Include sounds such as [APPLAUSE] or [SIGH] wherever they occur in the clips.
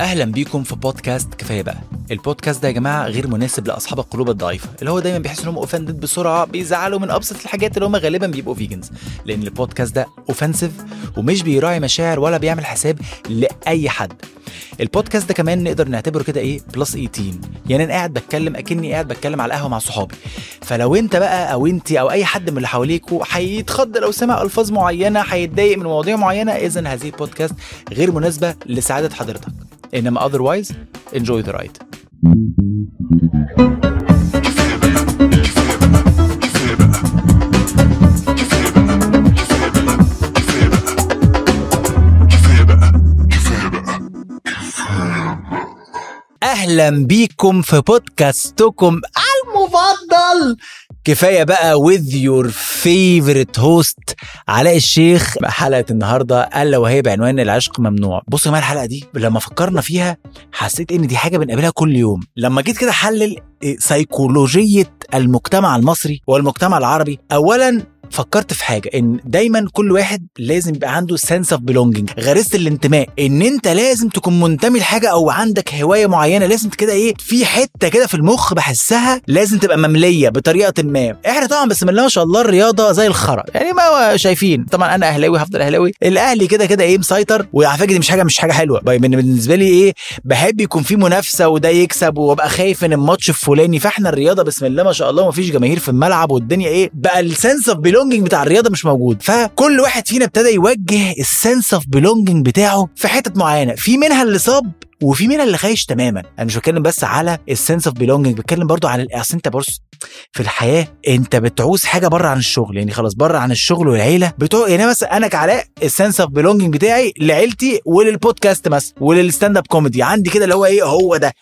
أهلا بيكم في بودكاست كفاية بقى. البودكاست ده يا جماعة غير مناسب لأصحاب القلوب الضعيفة اللي هو دايما بيحس انهم offended بسرعة بيزعلوا من أبسط الحاجات اللي هم غالبا بيبقوا vegans لأن البودكاست ده offensive ومش بيراعي مشاعر ولا بيعمل حساب لأي حد. البودكاست ده كمان نقدر نعتبره كده إيه؟ plus 18 يعني أنا قاعد بتكلم أكني قاعد بتكلم على القهوة مع صحابي. فلو أنت بقى أو أنت أو أي حد من اللي حواليكوا هيتخض لو سمع ألفاظ معينة هيتضايق من مواضيع معينة إذا هذه البودكاست غير مناسبة لسعادة حضرتك. إنما otherwise enjoy the ride. أهلا بيكم في بودكاستكم المفضل. كفاية بقى with your favorite host علاء الشيخ حلقة النهارده ألا وهي بعنوان العشق ممنوع. بصوا يا الحلقة دي لما فكرنا فيها حسيت إن دي حاجة بنقابلها كل يوم. لما جيت كده أحلل سيكولوجيه المجتمع المصري والمجتمع العربي اولا فكرت في حاجة إن دايما كل واحد لازم يبقى عنده sense of belonging غريزة الانتماء إن أنت لازم تكون منتمي لحاجة أو عندك هواية معينة لازم كده إيه في حتة كده في المخ بحسها لازم تبقى مملية بطريقة ما. إحنا طبعا بسم الله ما شاء الله الرياضة زي الخرا يعني ما شايفين. طبعا أنا أهلاوي هفضل أهلاوي. الأهلي كده كده إيه مسيطر وعلى فكرة دي مش حاجة مش حاجة حلوة. بالنسبة لي إيه بحب يكون في منافسة وده يكسب وأبقى خايف إن الماتش الفلاني فإحنا الرياضة بسم الله ما شاء الله ما فيش جماهير في الملعب والدنيا إيه بقى ال sense of belonging بتاع الرياضة مش موجود. فكل واحد فينا ابتدى يوجه ال sense of belonging بتاعه في حتت معينة. في منها اللي صاب وفي منها اللي خايش تماما. أنا مش بتكلم بس على ال sense of belonging بتكلم برضو على أصل أنت بص في الحياة انت بتعوز حاجة بره عن الشغل يعني خلاص بره عن الشغل والعيلة بتوع يعني مثلا أنا كعلاء ال sense of belonging بتاعي لعيلتي وللبودكاست مثلا ولل stand-up comedy عندي كده اللي هو إيه هو ده.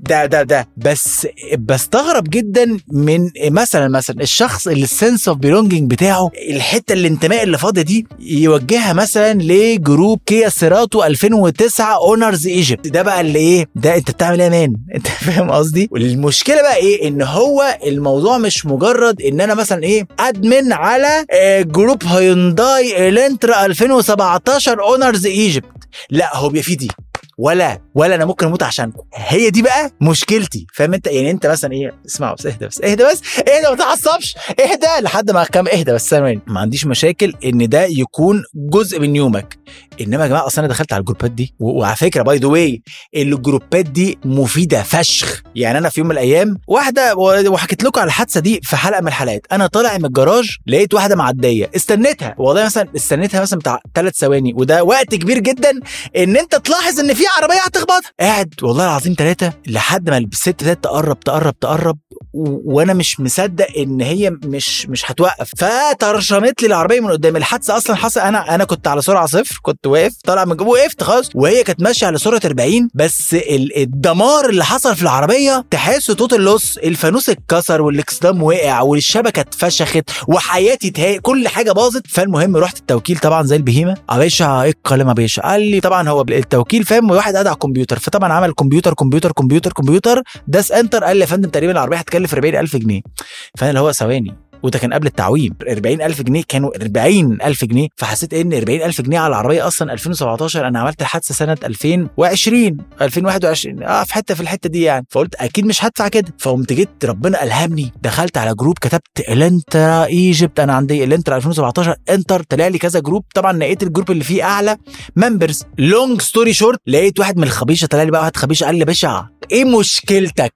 ده ده ده. بس بستغرب جدا من مثلا مثلا الشخص اللي ال sense of belonging بتاعه الحتة الانتماء اللي فاضية دي يوجهها مثلا ل group Kia Cerato 2009 owners Egypt ده بقى اللي إيه ده أنت بتعمل إيه يا man؟ أنت فاهم قصدي؟ والمشكلة بقى إيه إن هو الموضوع مش مجرد إن أنا مثلا إيه admin على آه، group Hyundai Elantra 2017 owners Egypt. لا هو بيبقى دي. ولا ولا أنا ممكن أموت عشانكم. هي دي بقى مشكلتي. فاهم أنت؟ يعني أنت مثلا إيه اسمعوا بس اهدى بس اهدى بس. اهدى ما تعصبش. اهدى لحد ما كام اهدى بس ثواني ما عنديش مشاكل إن ده يكون جزء من يومك. انما يا جماعة أصلا أنا دخلت على الجروبات دي وعلى فكرة by the way الجروبات دي مفيدة فشخ. يعني أنا في يوم من الأيام واحدة وحكيت لكم على الحادثة دي في حلقة من الحلقات. أنا طالع من الجراج لقيت واحدة معدية. استنيتها. والله مثلا استنيتها مثلا بتاع ثلاث ثواني. وده وقت كبير جدا إن أنت تلاحظ إن في عربية هتخبطها قاعد والله العظيم ثلاثة لحد ما الست ابتدت تقرب تقرب تقرب. وأنا مش مصدق إن هي مش مش هتوقف. فترشمت لي العربية من قدام. الحادثة أصلا حصل أنا أنا كنت على سرعة صفر كنت واقف طالع من جوه وقفت خلاص وهي كانت ماشية على سرعة 40 بس ال- الدمار اللي حصل في العربية تحس total loss الفانوس اتكسر والإكسدام وقع والشبكة اتفشخت وحياتي تهي كل حاجة باظت. فالمهم رحت التوكيل طبعا زي البهيمة. يا باشا إيه الكلام يا باشا؟ قال لي طبعا هو التوكيل فاهم واحد قاعد على الكمبيوتر فطبعا عمل كمبيوتر كمبيوتر كمبيوتر كمبيوتر داس enter قال لي يا فندم تقريبا العربية هتكلف 40000 جنيه. فأنا اللي هو ثواني وده كان قبل التعويم. 40000 جنيه كانوا 40000 جنيه. فحسيت إن 40000 جنيه على العربية أصلا 2017 أنا عملت الحادثة سنة 2020 2021 آه في حتة في الحتة دي يعني. فقلت أكيد مش هدفع كده. فقمت جيت ربنا ألهمني. دخلت على group كتبت Elantra Egypt أنا عندي Elantra 2017 enter طلع لي كذا group. طبعا لقيت ال group اللي فيه أعلى members long story short لقيت واحد من الخبيشة طلع لي بقى واحد خبيشة قال لي باشا إيه مشكلتك؟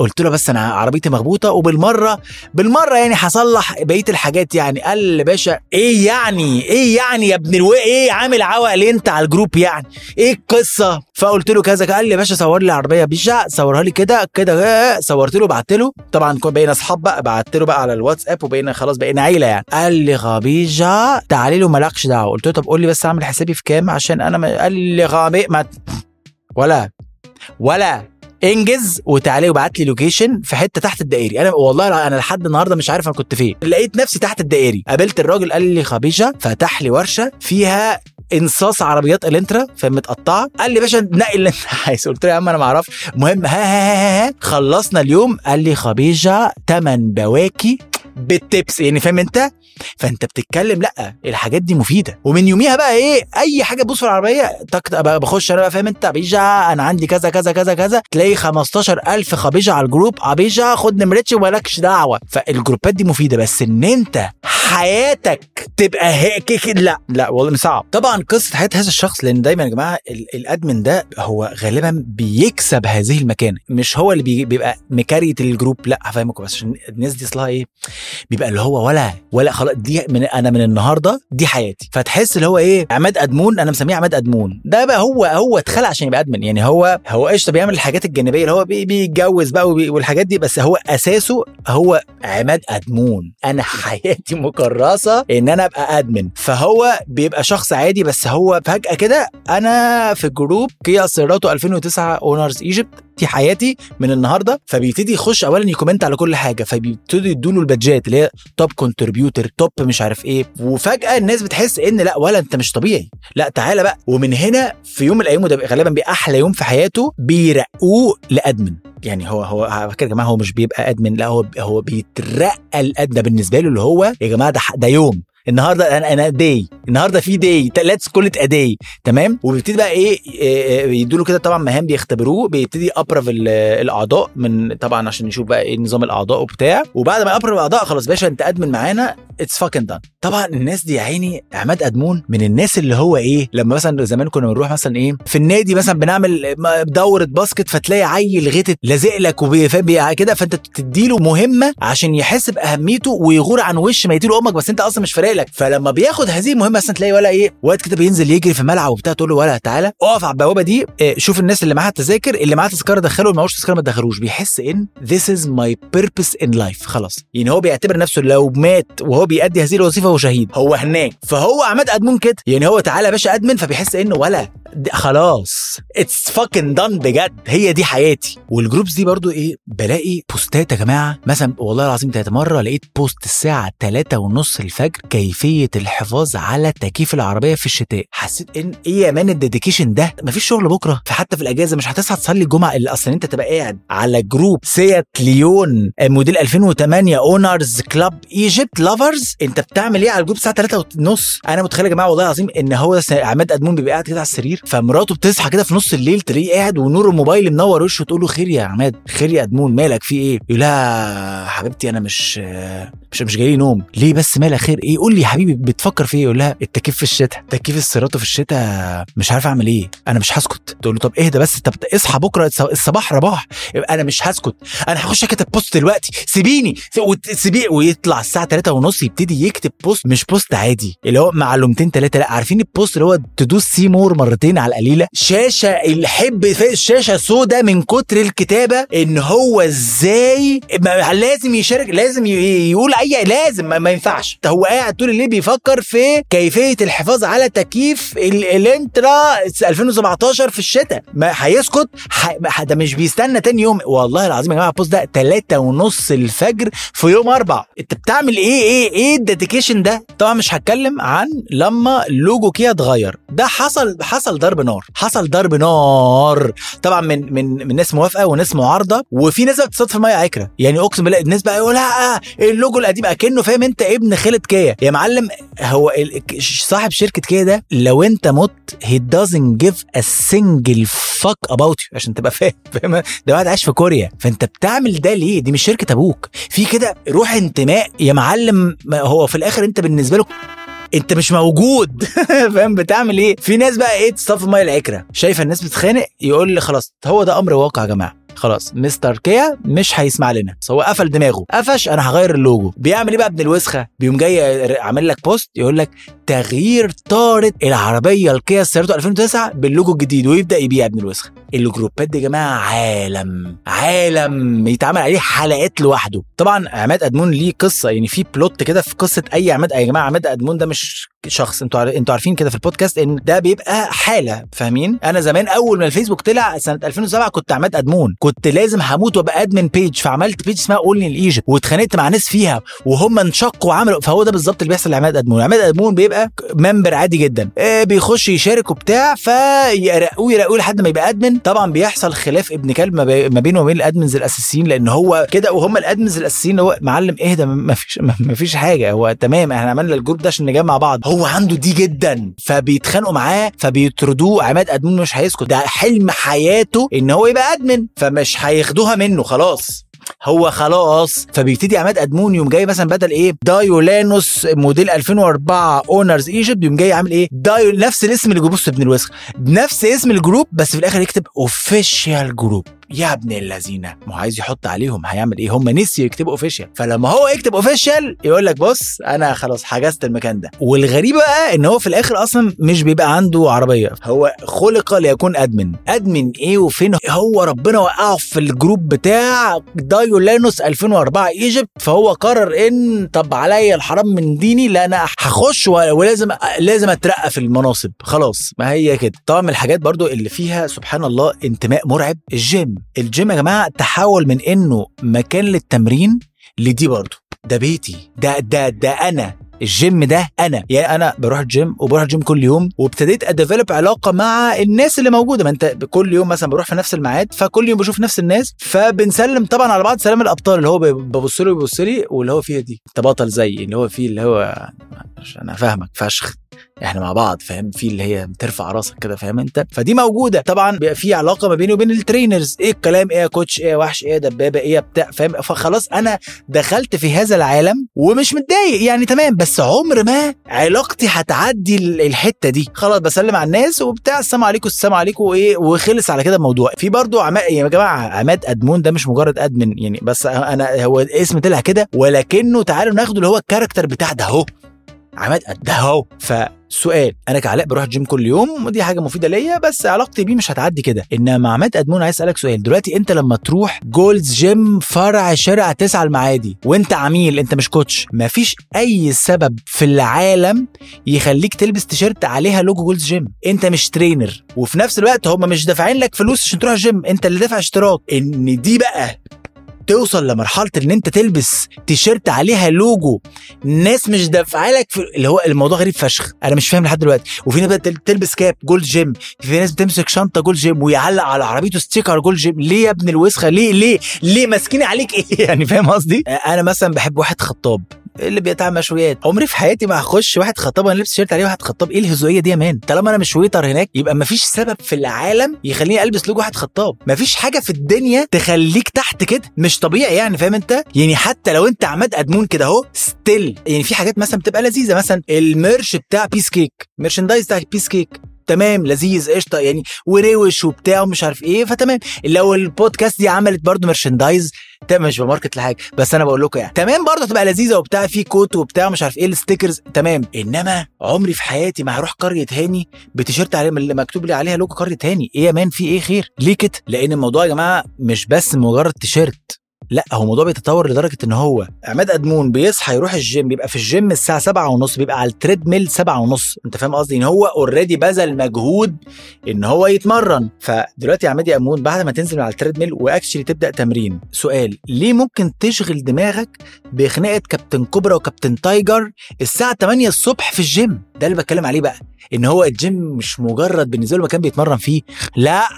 قلت له بس أنا عربيتي مخبوطة وبالمرة بالمرة يعني هصلح بقية الحاجات يعني. قال لي باشا إيه يعني؟ إيه يعني يا ابن ألو إيه عامل عوق ليه أنت على الجروب يعني؟ إيه القصة؟ فقلت له كذا قال لي يا باشا صور لي العربيه يا باشا صورها لي كده كده صورت له بعت له. طبعا بقينا أصحاب بقى بعت له بقى على الواتساب وبقينا خلاص بقينا عيلة يعني. قال لي غبيجه تعالي له مالكش دعوة. قلت له طب قول لي بس أعمل حسابي في كام؟ عشان أنا. قال لي غبي ما ولا ولا. انجز وتعالى وبعت لي location في حتة تحت الدائري. أنا والله أنا لحد النهارده مش عارف أنا كنت فين. لقيت نفسي تحت الدائري. قابلت الراجل قال لي خبيشة فتح لي ورشة فيها انصاص عربيات Elantra فمتقطعة قال لي باشا نقي اللي أنت [LAUGHS] عايزه. قلت له يا عم أنا ما أعرفش. المهم ها ها ها ها خلصنا اليوم. قال لي خبيشة تمن بواكي. بالتبس يعني فاهم انت؟ فانت بتتكلم لأ الحاجات دي مفيدة. ومن يوميها بقى إيه أي حاجة تبص في العربية تك بخش أنا بقى فاهم انت؟ بيجا أنا عندي كذا كذا كذا كذا. تلاقي 15000 خبيشة على ال group ابيجا خد نمرتي ومالكش دعوة. فالجروبات دي مفيدة بس إن أنت حياتك تبقى هيك لأ لأ والله صعب. طبعا قصة حياة هذا الشخص لأن دايما يا جماعة ال- ال admin ده هو غالبا بيكسب هذه المكانة. مش هو اللي بي- بيبقى مكريت ال group لأ هفهمكم بس عشان الناس دي أصلها إيه بيبقى اللي هو ولا ولا خلاص دي من أنا من النهارده دي حياتي. فتحس اللي هو إيه عماد أدمون أنا مسميه عماد أدمون. ده بقى هو هو اتخلق عشان يبقى admin. يعني هو هو قشطة بيعمل الحاجات الجانبية اللي هو بي- بيتجوز بقى والحاجات دي بس هو أساسه هو عماد أدمون. أنا [LAUGHS] حياتي مكرسة إن أنا أبقى admin. فهو بيبقى شخص عادي بس هو فجأة كده أنا في group Kia Cerato 2009 owners Egypt دي حياتي من النهارده فبيبتدي يخش اولا ي comment على كل حاجة فبيبتدوا يدوا له ال badgeات اللي هي top contributor top مش عارف إيه وفجأة الناس بتحس إن لأ ولا أنت مش طبيعي. لأ تعالى بقى. ومن هنا في يوم من الأيام وده غالبا بيبقى أحلى يوم في حياته بيرقوه ل admin. يعني هو هو على فكره يا جماعة هو مش بيبقى admin لأ هو هو بيترقى ال admin بالنسبة له اللي هو يا جماعة ده ده يوم. النهارده أنا أنا داي النهارده في داي let's call it داي تمام؟ وبيبتدي بقى إيه يدوا له كده طبعا مهام بيختبروه. بيبتدي approve ال- الأعضاء من طبعا عشان يشوف بقى إيه نظام الأعضاء وبتاع. وبعد ما approve الأعضاء خلاص باشا أنت admin معانا. It's fucking done طبعا الناس دي يا عيني عماد أدمون من الناس اللي هو إيه لما مثلا زمان كنا بنروح مثلا إيه في النادي مثلا بنعمل دورة basket فتلاقي عيل غتت لازق لك وبي- كده. فأنت تديله مهمة عشان يحس بأهميته ويغور عن وش ما يديله أمك. بس أنت أصلا مش فارق لك. فلما بياخد هذه المهمة مثلا تلاقي ولا إيه وقت كده بينزل يجري في الملعب وبتاع تقول له ولا تعالى. اقف على البوابة دي آه، شوف الناس اللي معاها تذاكر اللي معاه تذكرة دخله اللي معهوش تذكرة ما تدخلوش بيحس إن this is my purpose in life. خلاص. يعني هو بيعتبر نفسه لو مات وهو بيأدي هذه الوظيفة هو شهيد. هو هناك. فهو عماد أدمون كده. يعني هو تعالى يا باشا admin فبيحس إنه ولا. خلاص. It's fucking done بجد. هي دي حياتي. وال groups دي برضو إيه بلاقي بوستات يا جماعة. مثلا والله العظيم تلاتة مرة لقيت post الساعة 3 ونص الفجر كيفية الحفاظ على تكييف العربية في الشتاء. حسيت إن إيه يا man ال dedication ده؟ مفيش شغل بكرة. فحتى في الأجازة مش هتصحى تصلي الجمعة اللي أصلا أنت تبقى قاعد على group سيات ليون موديل 2008 owners club Egypt lovers أنت بتعمل إيه على ال group الساعة 3 ونص؟ أنا متخيل يا جماعة والله العظيم إن هو عماد أدمون بيبقى قاعد كده على السرير فمراته بتصحى كده في نص الليل تلاقيه قاعد ونور الموبايل منور وشه تقول له خير يا عماد خير يا أدمون مالك في إيه؟ يقول لها حبيبتي أنا مش مش مش جاي نوم. ليه بس مالك خير؟ إيه؟ لي يا حبيبي بتفكر في إيه؟ يقول لها التكييف في الشتاء. تكييف السيراتو في الشتاء مش عارف أعمل إيه. أنا مش هسكت تقول له طب اهدى بس؟ طب اصحى بكرة الص- الصباح رباح. أنا مش هسكت أنا هخش اكتب post دلوقتي. سيبيني. سيبيه ويطلع الساعة 3 ونص يبتدي يكتب post مش post عادي. اللي هو معلومتين ثلاثة لا عارفين ال post اللي هو تدوس see more مرتين على القليلة؟ شاشة الحب في الشاشه سودة من كتر الكتابة إن هو إزاي لازم يشارك لازم يقول أي لازم ما ينفعش. هو قاعد طول الليل بيفكر في كيفية الحفاظ على تكييف ال- الالنترا 2017 في الشتاء. ما هيسكت ده مش بيستنى تاني يوم. والله العظيم يا جماعة ال post ده 3 ونص الفجر في يوم أربع أنت بتعمل إيه إيه إيه ال dedication ده؟ طبعا مش هتكلم عن لما لوجو كيا اتغير. ده حصل حصل ضرب نار حصل ضرب نار. طبعا من من من ناس موافقة وناس معارضة وفي ناس بتصطاد في ميه عكره يعني أقسم بالله الناس بقى يقول لا اللوجو القديم أكنه فاهم أنت ابن خالد كيا. يا معلم هو صاحب شركة كيا ده لو انت مت he doesn't give a single fuck about you عشان تبقى فاهم فاهم؟ ده واحد عايش في كوريا. فانت بتعمل ده ليه؟ دي مش شركة أبوك. في كده روح انتماء يا معلم هو في الآخر انت بالنسبة له انت مش موجود. [LAUGHS] فاهم؟ بتعمل إيه؟ في ناس بقى إيه تصطاد في مية العكرة. شايفة الناس بتتخانق يقول لي خلاص هو ده أمر واقع يا جماعة. خلاص مستر كيا مش هيسمع لنا. هو قفل دماغه. قفش أنا هغير اللوجو. بيعمل إيه بقى ابن الوسخة؟ بيقوم جاي عامل لك post يقول لك تغيير طارئ العربية الكيا سيراتو 2009 باللوجو الجديد ويبدأ يبيع ابن الوسخة. الجروبات دي يا جماعة عالم عالم يتعمل عليه حلقات لوحده. طبعا عماد أدمون ليه قصة يعني في plot كده في قصة أي عماد يا جماعة عماد أدمون ده مش شخص أنتوا أنتوا عارفين كده في البودكاست إن ده بيبقى حالة فاهمين؟ أنا زمان أول ما الفيسبوك طلع سنة 2007 كنت عماد أدمون كنت لازم هموت وأبقى admin page فعملت page اسمها اولي الايجيبت واتخانقت مع ناس فيها وهم انشقوا وعملوا فهو ده بالظبط اللي بيحصل لعماد أدمون. عماد أدمون بيبقى member عادي جدا. آه بيخش يشارك وبتاع فيرقوه يرقوه لحد ما يبقى admin طبعا بيحصل خلاف ابن كلب ما بي- ما بينه وبين ال admins الأساسيين لأن هو كده وهم ال admins الأساسيين هو معلم اهدى ما فيش ما فيش حاجة هو تمام إحنا عملنا ال group ده عشان نجمع بعض. هو عنده دي جدا فبيتخانقوا معاه فبيطردوه. عماد أدمون مش هيسكت. ده حلم حياته إن هو يبقى admin فمش هياخدوها منه خلاص. هو خلاص. فبيبتدي عماد أدمون يوم جاي مثلا بدل إيه؟ دايو لانوس موديل 2004 owners Egypt يوم جاي عامل إيه؟ دايو نفس الاسم اللي بص ابن الوسخ. نفس اسم ال group بس في الآخر يكتب official group يا ابن اللذينه ما هو عايز يحط عليهم هيعمل إيه؟ هم نسيوا يكتبوا official فلما هو يكتب official يقول لك بص أنا خلاص حجزت المكان ده. والغريب بقى إن هو في الآخر أصلا مش بيبقى عنده عربية. هو خلق ليكون admin admin إيه وفين؟ هو ربنا وقعه في ال group بتاع دايو لانوس 2004 Egypt. فهو قرر إن طب عليا الحرام من ديني لا أنا هخش ولازم لازم أترقى في المناصب. خلاص ما هي كده. طبعا من الحاجات برضو اللي فيها سبحان الله انتماء مرعب. ال gym. ال gym يا جماعة تحول من إنه مكان للتمرين لدي برضو ده بيتي. ده ده ده أنا. الجيم ده أنا. يعني أنا بروح الجيم وبروح الجيم كل يوم وابتديت أ develop علاقة مع الناس اللي موجودة. ما أنت كل يوم مثلا بروح في نفس الميعاد فكل يوم بشوف نفس الناس فبنسلم طبعا على بعض سلام الأبطال. اللي هو ببص له ويبص لي واللي هو فيها دي. انت بطل زيي اللي هو فيه اللي هو أنا فاهمك فشخ. إحنا مع بعض فاهم؟ في اللي هي بترفع راسك كده فاهم انت؟ فدي موجودة. طبعا بيبقى في علاقة ما بيني وبين ال trainers إيه الكلام؟ إيه يا coach إيه يا وحش؟ إيه دبابة؟ إيه بتاع؟ فاهم؟ فخلاص أنا دخلت في هذا العالم ومش متضايق. يعني تمام بس عمر ما علاقتي هتعدي ال- الحتة دي. خلاص بسلم على الناس وبتاع. السلام عليكم السلام عليكم. وايه؟ وخلص على كده الموضوع. في برضو عما يا جماعة عماد أدمون ده مش مجرد admin يعني بس أنا هو اسم طلع كده ولكنه تعالوا ناخده اللي هو ال character بتاع ده أهو. عماد ده اهو. فسؤال أنا كعلاء بروح الجيم كل يوم ودي حاجة مفيدة ليا بس علاقتي بيه مش هتعدي كده. إنما عماد أدمون عايز أسألك سؤال. دلوقتي أنت لما تروح Gold's Gym فرع شارع تسعة المعادي وأنت عميل أنت مش coach مفيش أي سبب في العالم يخليك تلبس تيشيرت عليها logo Gold's Gym أنت مش trainer وفي نفس الوقت هم مش دافعين لك فلوس عشان تروح الجيم. أنت اللي دافع اشتراك. إن دي بقى توصل لمرحلة إن أنت تلبس تيشيرت عليها لوجو. ناس مش دافعة لك في اللي هو الموضوع غريب فشخ. أنا مش فاهم لحد دلوقتي. وفي ناس تلبس cap Gold's Gym. في ناس بتمسك شنطة Gold's Gym ويعلق على عربيته sticker Gold's Gym. ليه يا ابن الوسخة؟ ليه ليه ليه ماسكين عليك إيه؟ [LAUGHS] يعني فاهم قصدي؟ أنا مثلا بحب واحد خطاب. اللي بيقطع مشويات. عمري في حياتي ما هخش واحد خطاب أنا لابس تيشيرت عليه واحد خطاب. إيه الهزوية دي يا man؟ طالما أنا مش waiter هناك يبقى مفيش سبب في العالم يخليني ألبس لوجو واحد خطاب. مفيش حاجة في الدنيا تخليك تحت كده. مش طبيعي يعني فاهم أنت؟ يعني حتى لو أنت عماد أدمون كده أهو still يعني في حاجات مثلا بتبقى لذيذة. مثلا ال merch بتاع Piece of Cake merchandise بتاع Piece of Cake تمام لذيذ قشطة يعني وروش وبتاع ومش عارف إيه فتمام. لو البودكاست دي عملت برضو merchandise تمام مش ب market لحاجه بس أنا بقول لكم يعني. تمام برضه تبقى لذيذة وبتاع في كوت وبتاع مش عارف إيه ال stickers تمام. إنما عمري في حياتي ما هروح قرية هاني بتيشيرت عليه اللي مكتوب لي عليها لوجو قرية هاني إيه يا man في إيه خير؟ ليه كده؟ لأن الموضوع يا جماعة مش بس مجرد تيشيرت. لا هو الموضوع بيتطور لدرجة إن هو عماد أدمون بيصحى يروح الجيم بيبقى في الجيم الساعة سبعة ونص بيبقى على ال treadmill سبعة ونص. أنت فاهم قصدي؟ إن هو already بذل مجهود إن هو يتمرن. فدلوقتي عماد أدمون بعد ما تنزل على ال treadmill و actually تبدأ تمرين. سؤال ليه ممكن تشغل دماغك بخناقة كابتن كوبرا وكابتن تايجر الساعة 8 الصبح في الجيم؟ ده اللي بتكلم عليه بقى إن هو الجيم مش مجرد بالنسبة له مكان بيتمرن فيه. لأ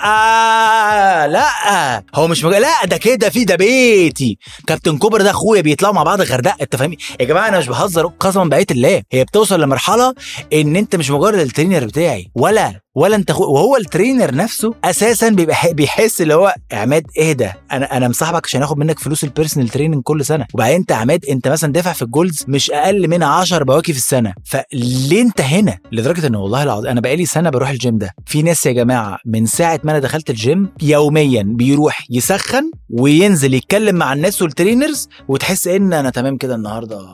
لأ هو مش مجرد لأ ده كده في ده بيتي. كابتن كوبرا ده أخويا بيطلعوا مع بعض الغردقه أنت فاهمين يا جماعة أنا مش بهزر قسما بآيات الله هي بتوصل لمرحلة إن أنت مش مجرد ال trainer بتاعي ولا ولا انت خو... وهو ال trainer نفسه أساسا بيبقى بيحس اللي هو عماد اهدى أنا أنا مصاحبك عشان اخد منك فلوس ال personal training كل سنة. وبعدين انت عماد انت مثلا دافع في ال Gold's مش أقل من 10 بواكي في السنة. فليه انت هنا؟ لدرجة ان والله العظيم أنا بقالي سنة بروح الجيم ده. في ناس يا جماعة من ساعة ما أنا دخلت الجيم يوميا بيروح يسخن وينزل يتكلم مع الناس وال trainers وتحس إن أنا تمام كده النهارده.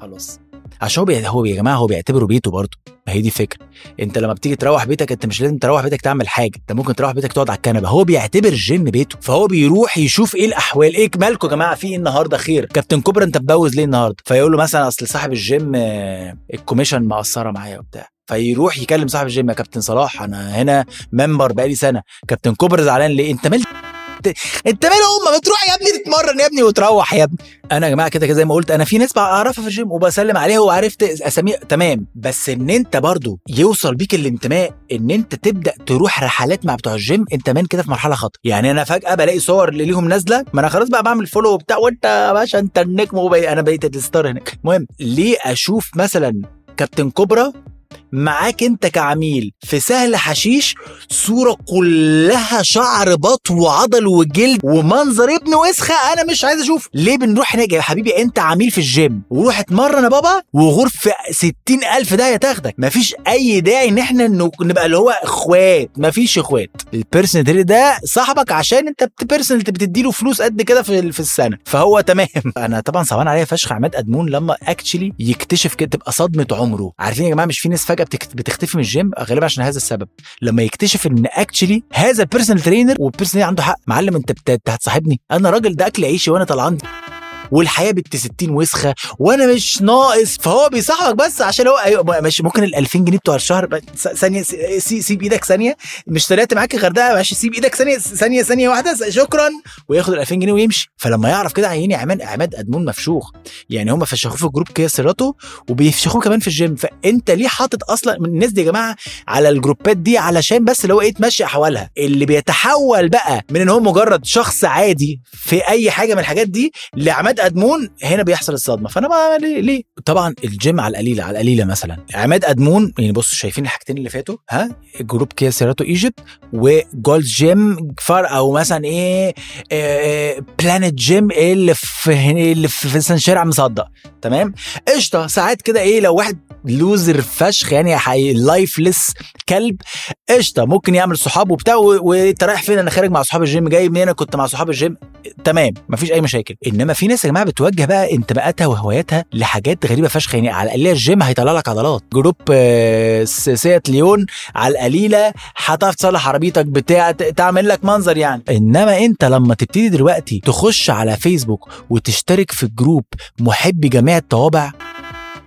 خلاص. عشان هو بي... هو يا جماعة هو بيعتبره بيته برضه. ما هي دي الفكرة. انت لما بتيجي تروح بيتك انت مش لازم تروح بيتك تعمل حاجة. انت ممكن تروح بيتك تقعد على الكنبة. هو بيعتبر الجيم بيته. فهو بيروح يشوف إيه الأحوال إيه مالكم يا جماعة؟ في إيه النهارده خير؟ كابتن كوبرا انت مبوز ليه النهارده؟ فيقول له مثلا أصل صاحب الجيم آه، ال commission مقصرة معايا وبتاع. فيروح يكلم صاحب الجيم يا كابتن صلاح أنا هنا member بقالي سنة. كابتن كوبرا زعلان ليه؟ انت مال انت انت مالهم ما بتروح يا ابني تتمرن يا ابني وتروح يا ابني. أنا يا جماعة كده زي ما قلت أنا في ناس بعرفها في الجيم وبسلم عليها وعرفت اساميها. تمام. بس ان انت برضو يوصل بيك الانتماء ان انت تبدأ تروح رحلات مع بتوع الجيم انت man كده في مرحلة خطر يعني أنا فجأة بلاقي صور اللي ليهم نازلة ما أنا خلاص بقى بعمل follow وبتاع وانت يا باشا انت النجم وبقى أنا بقيت ال star هناك. المهم ليه أشوف مثلا كابتن كوبرا معاك انت كعميل في سهل حشيش صورة كلها شعر بط وعضل وجلد ومنظر ابن وسخة أنا مش عايز أشوف. ليه بنروح هناك يا حبيبي؟ أنت عميل في الجيم وروح اتمرن يا بابا وغرفة ستين ألف ده تاخدك. مفيش أي داعي إن إحنا نبقى اللي هو إخوات. مفيش إخوات. ال personal ده صاحبك عشان أنت personal بتديله فلوس قد كده في, في السنة. فهو تمام. [LAUGHS] أنا طبعا صعبان عليا فشخ عماد أدمون لما actually يكتشف كده تبقى صدمة عمره. عارفين يا جماعة مش في ناس بتختفي من الجيم غالبا عشان هذا السبب لما يكتشف إن actually هذا ال personal trainer وال personal عنده حق معلم أنت. هتصاحبني أنا راجل ده أكل عيشي وأنا طلعان والحياة بنت 60 وسخة وأنا مش ناقص. فهو بيصاحبك بس عشان هو أيوة مش ممكن ال 2000 جنيه بتوع الشهر ثانية سي سيب إيدك ثانية. مش طلعت معاك الغردقه ماشي سيب إيدك ثانية ثانية ثانية واحدة شكرا. وياخد ال 2000 جنيه ويمشي. فلما يعرف كده عيني عماد عماد أدمون مفشوخ. يعني هم فشخوه في group Kia Cerato وبيفشخوه كمان في الجيم. فأنت ليه حاطط أصلا الناس دي يا جماعة على ال groupات دي علشان بس اللي هو إيه تمشي أحوالها؟ اللي بيتحول بقى من إن هو مجرد شخص عادي في أي حاجة من الحاجات دي لعماد ادمون هنا بيحصل الصدمة. فأنا ما ليه, ليه؟ طبعا الجيم على القليلة على القليلة مثلا. عماد ادمون يعني بصوا شايفين الحاجتين اللي فاتوا ها؟ group Kia Cerato Egypt و Gold's Gym فرع أو مثلا إيه, إيه Planet Gym اللي في اللي في مثلا شارع مصدق. تمام؟ قشطة. ساعات كده إيه لو واحد loser فشخ يعني حي lifeless كلب قشطة. ممكن يعمل صحاب وبتاع وانت رايح فين؟ أنا خارج مع صحاب الجيم جاي منين؟ أنا كنت مع صحاب الجيم. تمام مفيش أي مشاكل. إنما في ناس يا جماعة بتوجه بقى انتماءاتها وهواياتها لحاجات غريبة فشخ يعني على القليله الجيم هيطلع لك عضلات. group سيات ليون على القليلة هتعرف تصلح عربيتك بتاع تعمل لك منظر يعني. إنما أنت لما تبتدي دلوقتي تخش على فيسبوك وتشترك في جروب محبي جميع الطوابع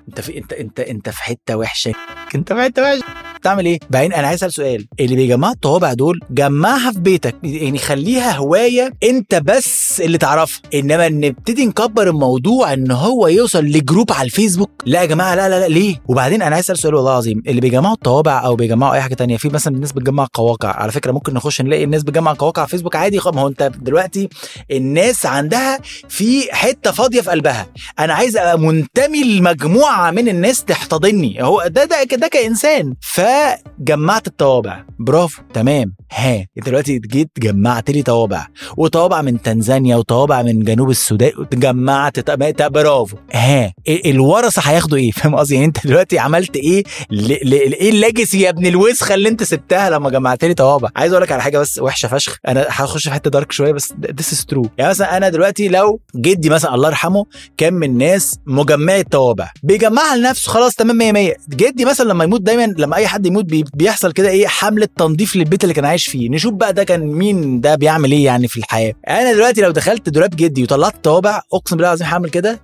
أنت في أنت أنت أنت في حتة وحشة. أنت في حتة وحشة. بتعمل إيه؟ بعدين أنا عايز اسأل سؤال. اللي بيجمعوا الطوابع دول جمعها في بيتك يعني خليها هواية انت بس اللي تعرفها. انما نبتدي نكبر الموضوع إن هو يوصل لجروب على الفيسبوك لا يا جماعة لا لا لا ليه؟ وبعدين أنا عايز أسأل سؤال والله العظيم. اللي بيجمعوا الطوابع أو بيجمعوا أي حاجة تانية في مثلا الناس بتجمع قواقع. على فكرة ممكن نخش نلاقي الناس بتجمع قواقع على فيسبوك عادي ما هو أنت دلوقتي الناس عندها في حتة فاضية في قلبها. أنا عايز أبقى منتمي لمجموعة من الناس تحتضني. هو ده ده ده كإنسان. فجمعت الطوابع. برافو تمام. ها انت دلوقتي جيت جمعت لي طوابع. وطوابع من تنزانيا وطوابع من جنوب السودان جمعت طب برافو. ها الورثة هياخدوا إيه؟ [LAUGHS] فاهم قصدي؟ يعني أنت دلوقتي عملت إيه ل... ل... إيه الليجاسي يا ابن الوسخة اللي أنت سبتها لما جمعت لي طوابع؟ عايز أقول لك على حاجة بس وحشة فشخ. أنا هخش في حتة دارك شوية بس this is true يعني مثلا أنا دلوقتي لو جدي مثلا الله يرحمه كان من ناس مجمعي الطوابع. بيجمعها لنفسه خلاص تمام 100 100 جدي مثلا لما يموت دايما لما أي حد يموت بي... بيحصل كده إيه حملة تنظيف للبيت اللي كان عايش فيه. نشوف بقى ده كان مين ده بيعمل إيه يعني في الحياة. أنا دلوقتي لو دخلت دولاب جدي وطلعت طوابع أقسم بالله العظيم هعمل كده.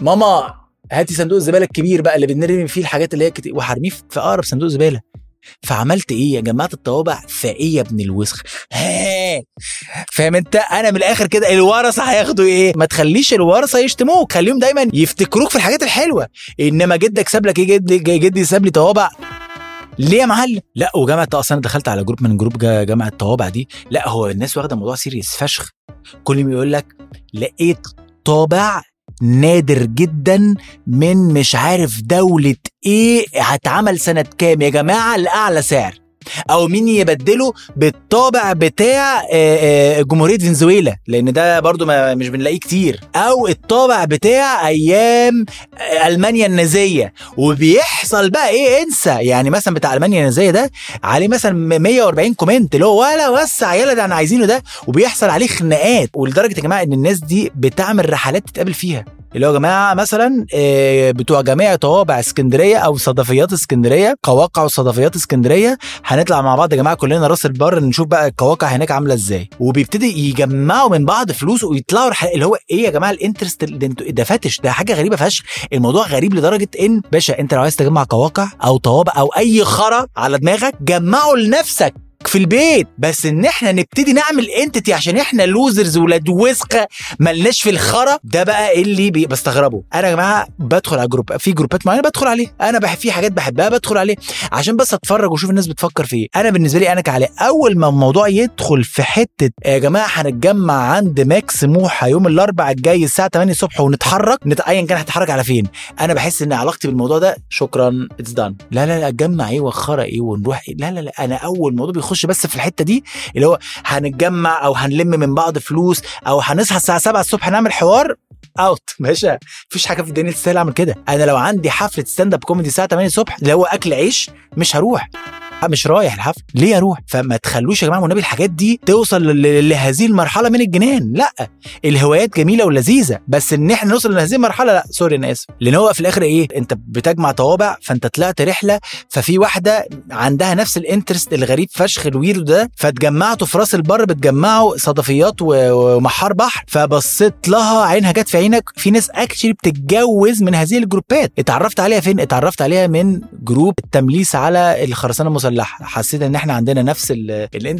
ماما هاتي صندوق الزبالة الكبير بقى اللي بنرمي فيه الحاجات اللي هي كتير وهرميه في أقرب صندوق زباله فعملت إيه يا جماعة الطوابع؟ فايه يا ابن الوسخ. فاهم أنت؟ أنا من الآخر كده الورثة هياخدوا إيه؟ ما تخليش الورثة يشتموك. خليهم دايما يفتكروك في الحاجات الحلوة. إنما جدك ساب لك إيه جدي جدي ساب لي طوابع. ليه يا معلم؟ لا وجامعة أصلا دخلت على جروب من جروب جامعة الطوابع دي. لا هو الناس واخدة الموضوع serious فشخ. كل يوم يقول لك لقيت طابع نادر جدا من مش عارف دولة إيه هتعمل سنة كام يا جماعة؟ لأعلى سعر. أو مين يبدله بالطابع بتاع جمهورية فنزويلا لأن ده برضو ما مش بنلاقيه كتير. أو الطابع بتاع أيام ألمانيا النازية. وبيحصل بقى إيه انسى. يعني مثلا بتاع ألمانيا النازية ده عليه مثلا 140 كومنت اللي هو ولا وسع يلا ده أنا عايزينه ده. وبيحصل عليه خناقات. ولدرجة يا جماعة إن الناس دي بتعمل رحلات تتقابل فيها. اللي هو يا جماعة مثلا بتوع جميع طوابع اسكندرية أو صدفيات اسكندرية قواقع وصدفيات اسكندرية هنطلع مع بعض يا جماعة كلنا راس البر نشوف بقى القواقع هناك عاملة إزاي. وبيبتدي يجمعوا من بعض فلوس ويطلعوا رحلات اللي هو إيه يا جماعة ال interest ده أنتوا ده fetish ده حاجة غريبة فشخ. الموضوع غريب لدرجة إن باشا أنت لو عايز تجمع قواقع أو طوابع أو أي خرا على دماغك جمعه لنفسك. في البيت بس إن إحنا نبتدي نعمل entity عشان إحنا losers ولاد وسخة ملناش في الخرا ده بقى اللي بستغربه. أنا يا جماعة بدخل على جروب في جروبات معينة بدخل عليه. أنا بح في حاجات بحبها بدخل عليه. عشان بس أتفرج وأشوف الناس بتفكر في إيه. أنا بالنسبة لي أنا كعلي أول ما الموضوع يدخل في حتة يا جماعة هنتجمع عند ماكس موحى يوم الأربعاء الجاي الساعة 8 الصبح ونتحرك نت... ايا كان هتتحرك على فين. أنا بحس إن علاقتي بالموضوع ده شكرا it's done لا لا لا أتجمع إيه وخرا إيه ونروح إيه؟ لا لا لا أنا أول موضوع بيخش بس في الحتة دي اللي هو هنتجمع أو هنلم من بعض فلوس أو هنصحى الساعة 7 الصبح نعمل حوار out باشا مفيش حاجة في الدنيا تستاهل أعمل كده. أنا لو عندي حفلة stand up comedy الساعة 8 الصبح اللي هو أكل عيش مش هروح. مش رايح الحفل. ليه أروح؟ فما تخلوش يا جماعة والنبي الحاجات دي توصل لهذه المرحلة من الجنان. لا الهوايات جميلة ولذيذة بس إن إحنا نوصل لهذه المرحلة لا sorry أنا آسف. لأن هو في الآخر إيه؟ أنت بتجمع طوابع فأنت طلعت رحلة ففي واحدة عندها نفس ال interest الغريب فشخ ال weird ده فتجمعتوا في راس البر بتجمعوا صدفيات ومحار بحر فبصيت لها عينها جت في عينك. في ناس actually بتتجوز من هذه الجروبات. اتعرفت عليها فين؟ اتعرفت عليها من جروب التمليس على الخرسانة المسلحة. حسيت إن إحنا عندنا نفس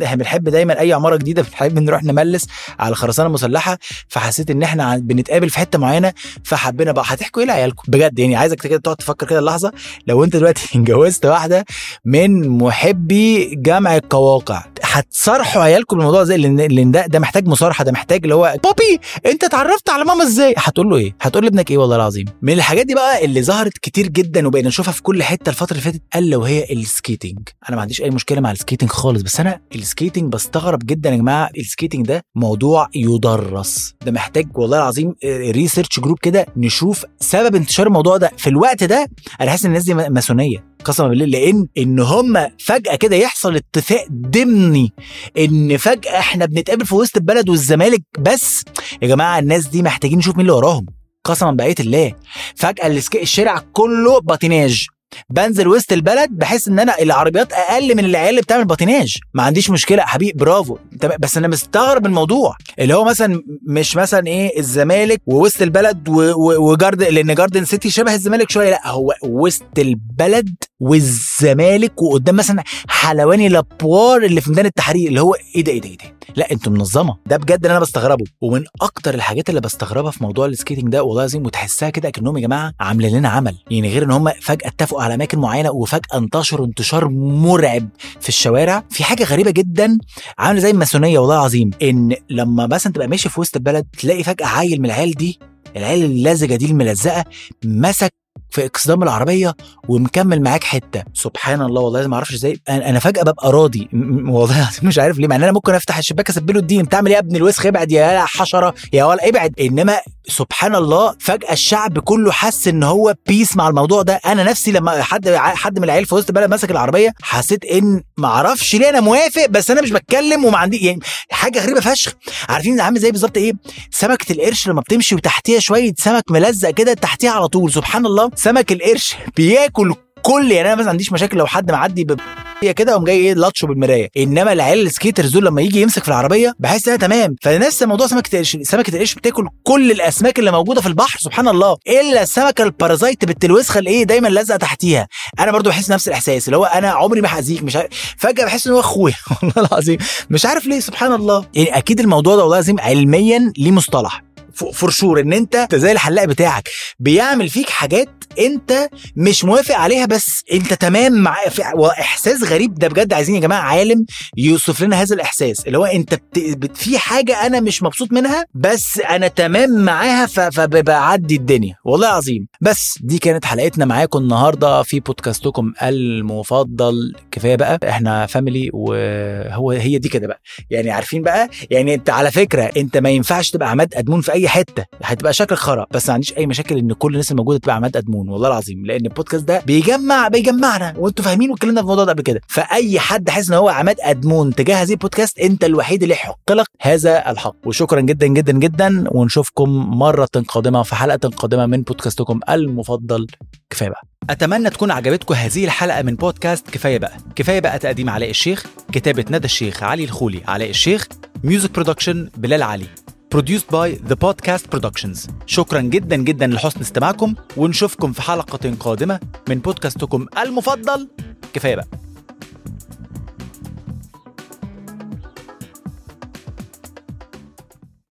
إحنا بنحب دايما أي عمارة جديدة بنحب نروح نملس على الخرسانة المسلحة فحسيت إن إحنا بنتقابل في حتة معينة فحبينا بقى. هتحكوا إيه لعيالكم؟ بجد يعني عايزك كده تقعد تفكر كده لحظة. لو أنت دلوقتي [LAUGHS] اتجوزت واحدة من محبي جمع القواقع هتصارحوا عيالكم بالموضوع لأن لأن ده ده محتاج مصارحة ده محتاج اللي هو بابي أنت اتعرفت على ماما إزاي؟ هتقول له إيه؟ هتقول لابنك إيه؟ والله العظيم. من الحاجات دي بقى اللي ظهرت كتير جدا وبقينا نشوفها في كل حتة الفترة اللي فاتت ألا وهي ال skating. أنا ما عنديش أي مشكلة مع ال skating خالص بس أنا ال skating بستغرب جدا يا جماعة ال skating ده موضوع يدرس. ده محتاج والله العظيم research group كده نشوف سبب انتشار الموضوع ده. في الوقت ده أنا حاسس إن الناس دي ماسونية قسما بالله لأن إن هم فجأة كده يحصل اتفاق ضمني إن فجأة إحنا بنتقابل في وسط البلد والزمالك بس يا جماعة الناس دي محتاجين نشوف مين اللي وراهم قسما بقية الله. فجأة الشارع كله باتيناج. بنزل وسط البلد بحس إن أنا العربيات أقل من العيال اللي بتعمل باتيناج ما عنديش مشكلة. حبيبي برافو. بس أنا مستغرب الموضوع. اللي هو مثلا مش مثلا إيه الزمالك ووسط البلد و- و- وجاردن لأن جاردن سيتي شبه الزمالك شوية. لا هو وسط البلد والزمالك وقدام مثلا حلواني لابوار اللي في ميدان التحرير. اللي هو إيه ده إيه ده إيه ده. لا أنتوا منظمة. ده بجد اللي أنا بستغربه. ومن أكتر الحاجات اللي بستغربها في موضوع ال skating ده والله العظيم وتحسها كده كانهم يا جماعة عاملين لنا عمل. يعني غير إن هم فجأة اتفقوا على أماكن معينة وفجأة انتشروا انتشار مرعب في الشوارع في حاجة غريبة جدا عاملة زي الماسونية والله العظيم إن لما مثلا تبقى ماشي في وسط البلد تلاقي فجأة عيل من العيال دي العيال اللزجة دي الملزقة مسك في اكسدام العربية ومكمل معاك حتة. سبحان الله والله ما أعرفش إزاي. أنا فجأة ببقى راضي. والله مش عارف ليه مع إن أنا ممكن أفتح الشباك اسبله الدين. بتعمل إيه يا ابن الوسخ؟ ابعد يا حشرة يا ولا ابعد. إنما سبحان الله فجأة الشعب كله حس إن هو بيس مع الموضوع ده. أنا نفسي لما حد حد من العيال في وسط البلد مسك العربية حسيت إن ما أعرفش ليه أنا موافق بس أنا مش بتكلم وما عندي يعني حاجة غريبة فشخ. عارفين عامل زي بالظبط إيه؟ سمكة القرش لما بتمشي وتحتيها شوية سمك ملزق كده تحتيها على طول. سبحان الله. سمك القرش بياكل كل يعني أنا مثلا ما عنديش مشاكل لو حد معدي ب هي كده قوم جاي إيه لطشه بالمراية. إنما العيال ال skaters دول لما يجي يمسك في العربية بحس إنها تمام. فنفس موضوع سمكة القرش سمكة القرش بتاكل كل الأسماك اللي موجودة في البحر سبحان الله. إلا السمكه ال parasite بالتلوسخه اللي إيه دايما لازقة تحتيها. أنا برضو بحس نفس الإحساس اللي هو أنا عمري ما هأذيك مش عارف فجأة بحس إن هو أخويا. [LAUGHS] والله العظيم. مش عارف ليه سبحان الله. يعني أكيد الموضوع ده والله العظيم علميا ليه مصطلح. for sure ان انت زي الحلاق بتاعك. بيعمل فيك حاجات انت مش موافق عليها بس انت تمام مع واحساس غريب ده بجد عايزين يا جماعة عالم يوصف لنا هذا الإحساس. اللي هو انت بت... في حاجة أنا مش مبسوط منها بس أنا تمام معاها ف... فبعدي الدنيا. والله عظيم بس دي كانت حلقتنا معاكم النهارده في بودكاستكم المفضل. كفاية بقى إحنا family وهو هي دي كده بقى. يعني عارفين بقى؟ يعني انت على فكرة انت ما ينفعش تبقى عماد أدمون في أي حتة هتبقى شكلك خرا. بس ما عنديش أي مشاكل إن كل الناس الموجودة تبقى عماد أدمون والله العظيم. لأن البودكاست ده بيجمع بيجمعنا. وأنتوا فاهمين واتكلمنا في الموضوع ده قبل كده. فأي حد حاسس إن هو عماد أدمون تجاه هذه البودكاست أنت الوحيد اللي يحق لك هذا الحق. وشكرا جدا جدا جدا. ونشوفكم مرة قادمة في حلقة قادمة من بودكاستكم المفضل. كفاية بقى. أتمنى تكون عجبتكم هذه الحلقة من بودكاست كفاية بقى. كفاية بقى تقديم علاء الشيخ كتابة ندى الشيخ علي الخولي. علاء الشيخ music production بلال علي. Produced by The Podcast Productions. شكرا جدا جدا لحسن استماعكم ونشوفكم في حلقة قادمة من بودكاستكم المفضل. كفاية بقى.